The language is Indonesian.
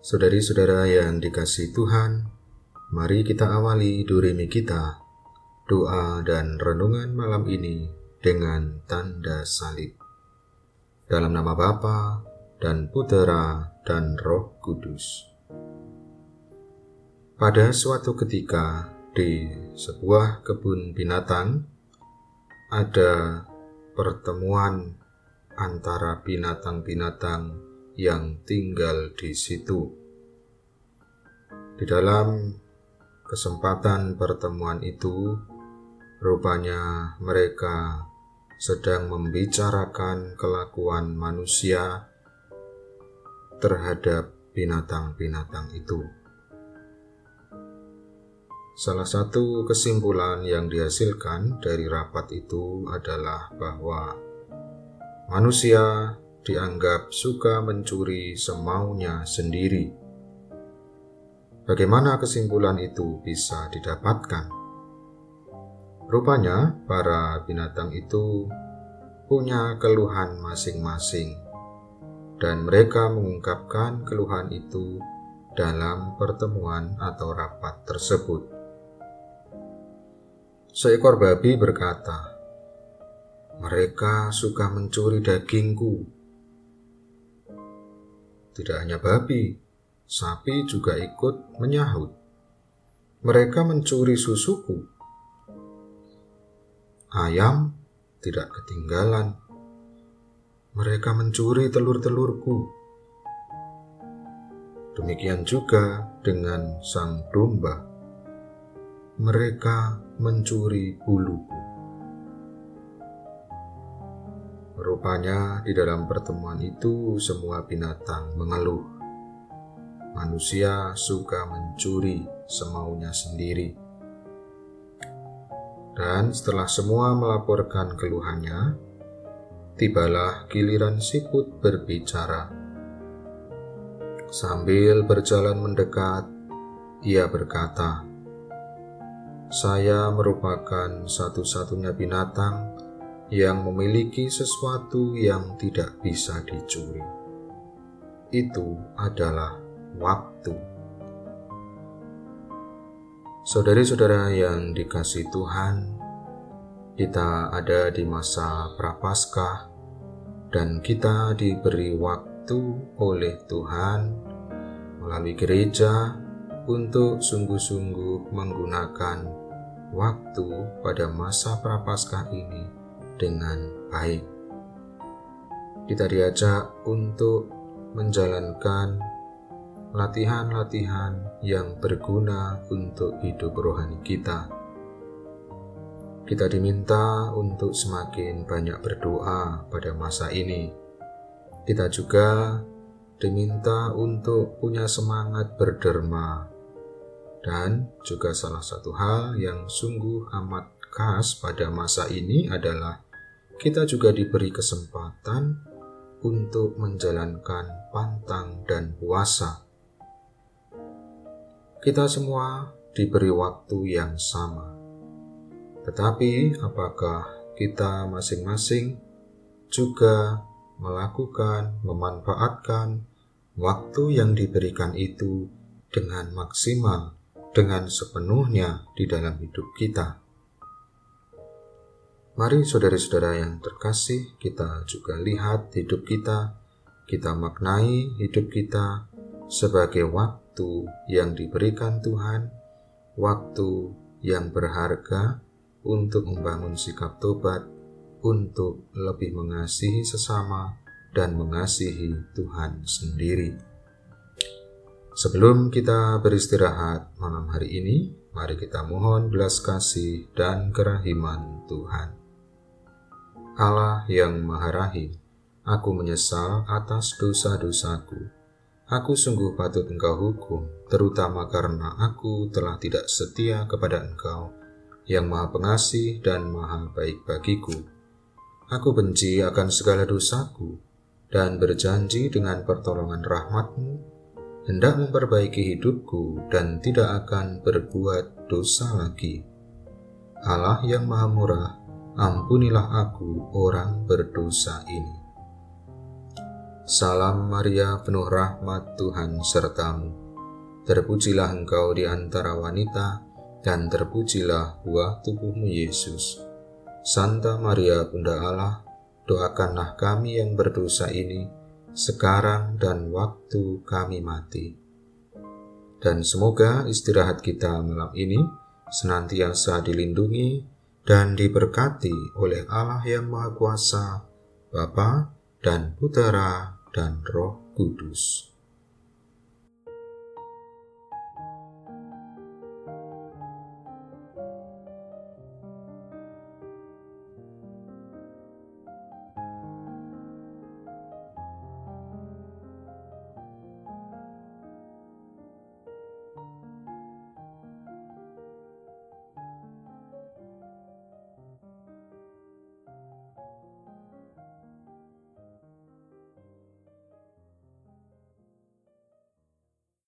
Saudari-saudara yang dikasih Tuhan, mari kita awali durimi kita, doa dan renungan malam ini dengan tanda salib. Dalam nama Bapa dan Putera dan Roh Kudus. Pada suatu ketika di sebuah kebun binatang ada pertemuan antara binatang-binatang yang tinggal di situ. Di dalam kesempatan pertemuan itu, rupanya mereka sedang membicarakan kelakuan manusia terhadap binatang-binatang itu. Salah satu kesimpulan yang dihasilkan dari rapat itu adalah bahwa manusia dianggap suka mencuri semaunya sendiri. Bagaimana kesimpulan itu bisa didapatkan? Rupanya, para binatang itu punya keluhan masing-masing, dan mereka mengungkapkan keluhan itu dalam pertemuan atau rapat tersebut. Seekor babi berkata, "Mereka suka mencuri dagingku." Tidak hanya babi, sapi juga ikut menyahut. Mereka mencuri susuku. Ayam tidak ketinggalan. Mereka mencuri telur-telurku. Demikian juga dengan sang domba. Mereka mencuri buluku. Rupanya di dalam pertemuan itu semua binatang mengeluh. Manusia suka mencuri semaunya sendiri. Dan setelah semua melaporkan keluhannya, tibalah giliran siput berbicara. Sambil berjalan mendekat, ia berkata, "Saya merupakan satu-satunya binatang yang memiliki sesuatu yang tidak bisa dicuri. Itu adalah waktu. Saudari-saudara yang dikasih Tuhan, kita ada di masa prapaskah dan kita diberi waktu oleh Tuhan melalui gereja untuk sungguh-sungguh menggunakan waktu pada masa prapaskah ini dengan baik. Kita diajak untuk menjalankan latihan-latihan yang berguna untuk hidup rohani kita. Kita diminta untuk semakin banyak berdoa pada masa ini. Kita juga diminta untuk punya semangat berderma, dan juga salah satu hal yang sungguh amat khas pada masa ini adalah kita juga diberi kesempatan untuk menjalankan pantang dan puasa. Kita semua diberi waktu yang sama, tetapi apakah kita masing-masing juga melakukan, memanfaatkan waktu yang diberikan itu dengan maksimal, dengan sepenuhnya di dalam hidup kita? Mari saudara-saudara yang terkasih, kita juga lihat hidup kita, kita maknai hidup kita sebagai waktu yang diberikan Tuhan, waktu yang berharga untuk membangun sikap tobat, untuk lebih mengasihi sesama dan mengasihi Tuhan sendiri. Sebelum kita beristirahat malam hari ini, mari kita mohon belas kasih dan kerahiman Tuhan. Allah yang Maha Rahim, aku menyesal atas dosa-dosaku. Aku sungguh patut engkau hukum, terutama karena aku telah tidak setia kepada engkau, yang maha pengasih dan maha baik bagiku. Aku benci akan segala dosaku, dan berjanji dengan pertolongan rahmatmu, hendak memperbaiki hidupku dan tidak akan berbuat dosa lagi. Allah yang maha murah, ampunilah aku orang berdosa ini. Salam Maria, penuh rahmat Tuhan sertamu. Terpujilah engkau di antara wanita, dan terpujilah buah tubuhmu Yesus. Santa Maria, Bunda Allah, doakanlah kami yang berdosa ini, sekarang dan waktu kami mati. Dan semoga istirahat kita malam ini senantiasa dilindungi dan diberkati oleh Allah yang Maha Kuasa, Bapa dan Putera dan Roh Kudus.